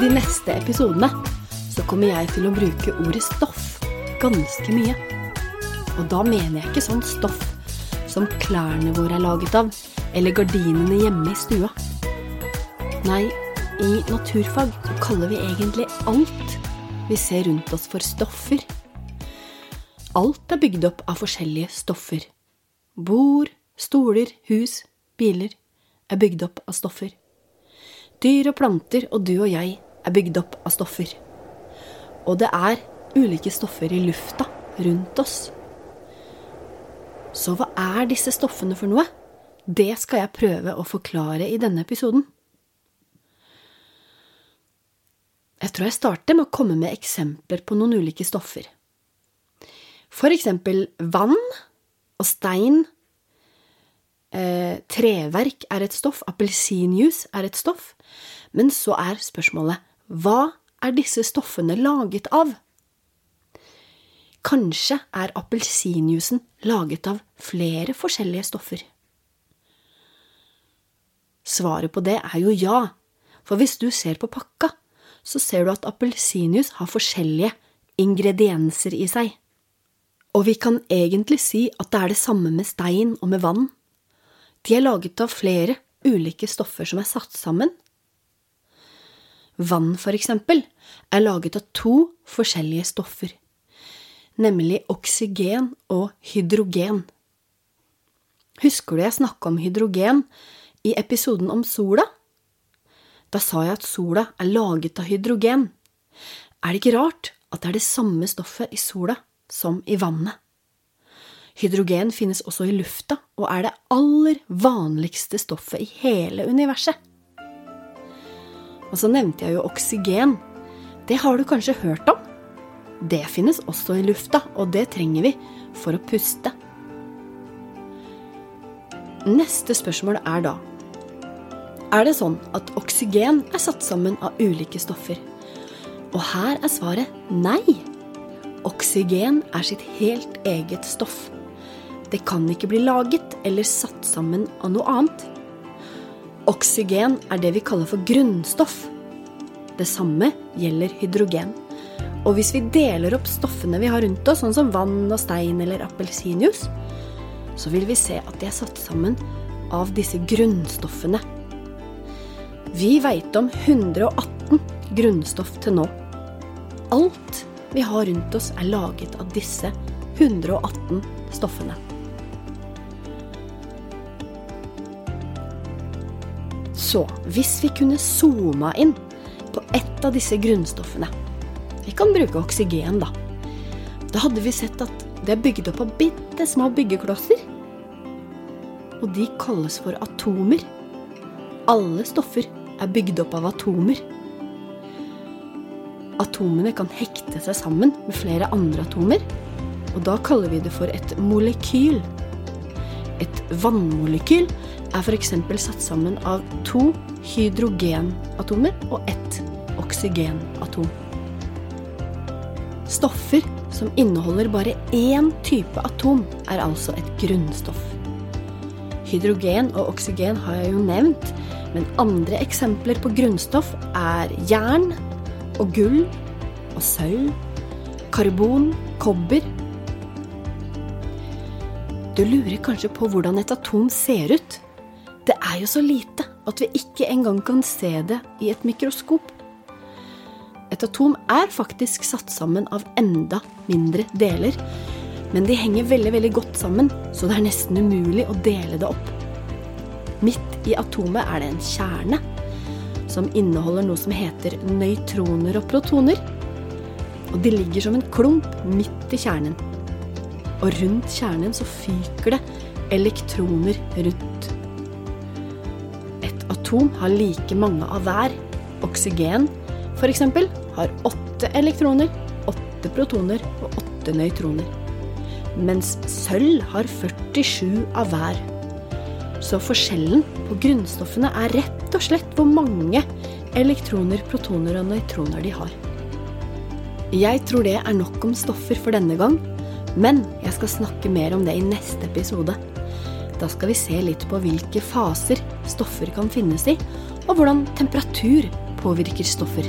neste episodene så kommer jeg til å bruke ordet stoff ganske mye. Og da mener jeg ikke sånn stoff som klærne våre er laget av, eller gardinene hjemme i stua. Nei, i naturfag så kaller vi egentlig alt vi ser rundt oss for stoffer. Alt er bygd opp av forskjellige stoffer. Bord, stoler, hus, biler er bygd opp av stoffer. Dyr og planter og du og jeg er bygd opp av stoffer. Og det er ulike stoffer i lufta rundt oss. Så hva er disse stoffene for noe? Det skal jeg prøve å forklare i denne episoden. Jeg tror jeg starter med å komme med eksempler på noen ulike stoffer. For eksempel vann og stein. Eh, treverk er et stoff, appelsinjuice er et stoff. Men så er spørsmålet hva er disse stoffene laget av? Kanskje er appelsinjuicen laget av flere forskjellige stoffer? Svaret på det er jo ja, for hvis du ser på pakka, så ser du at appelsinjuice har forskjellige ingredienser i seg. Og vi kan egentlig si at det er det samme med stein og med vann. De er laget av flere ulike stoffer som er satt sammen Vann, for eksempel, er laget av to forskjellige stoffer, nemlig oksygen og hydrogen. Husker du jeg snakka om hydrogen i episoden om sola? Da sa jeg at sola er laget av hydrogen. Er det ikke rart at det er det samme stoffet i sola som i vannet? Hydrogen finnes også i lufta og er det aller vanligste stoffet i hele universet. Og så nevnte jeg jo oksygen. Det har du kanskje hørt om? Det finnes også i lufta, og det trenger vi for å puste. Neste spørsmål er da Er det sånn at oksygen er satt sammen av ulike stoffer? Og her er svaret nei. Oksygen er sitt helt eget stoff. Det kan ikke bli laget eller satt sammen av noe annet. Oksygen er det vi kaller for grunnstoff. Det samme gjelder hydrogen. Og hvis vi deler opp stoffene vi har rundt oss, sånn som vann og stein eller appelsinjuice, så vil vi se at de er satt sammen av disse grunnstoffene. Vi veit om 118 grunnstoff til nå. Alt vi har rundt oss, er laget av disse 118 stoffene. Så hvis vi kunne zooma inn på ett av disse grunnstoffene Vi kan bruke oksygen, da. Da hadde vi sett at det er bygd opp av bitte små byggeklosser. Og de kalles for atomer. Alle stoffer er bygd opp av atomer. Atomene kan hekte seg sammen med flere andre atomer, og da kaller vi det for et molekyl. Et vannmolekyl er f.eks. satt sammen av to hydrogenatomer og ett oksygenatom. Stoffer som inneholder bare én type atom, er altså et grunnstoff. Hydrogen og oksygen har jeg jo nevnt, men andre eksempler på grunnstoff er jern og gull og sølv, karbon, kobber. Du lurer kanskje på hvordan et atom ser ut? Det er jo så lite at vi ikke engang kan se det i et mikroskop. Et atom er faktisk satt sammen av enda mindre deler, men de henger veldig, veldig godt sammen, så det er nesten umulig å dele det opp. Midt i atomet er det en kjerne som inneholder noe som heter nøytroner og protoner. Og de ligger som en klump midt i kjernen. Og rundt kjernen så fyker det elektroner rundt atom har like mange av hver. Oksygen, f.eks., har åtte elektroner, åtte protoner og åtte nøytroner. Mens sølv har 47 av hver. Så forskjellen på grunnstoffene er rett og slett hvor mange elektroner, protoner og nøytroner de har. Jeg tror det er nok om stoffer for denne gang, men jeg skal snakke mer om det i neste episode. Da skal vi se litt på hvilke faser stoffer kan finnes i, og hvordan temperatur påvirker stoffer.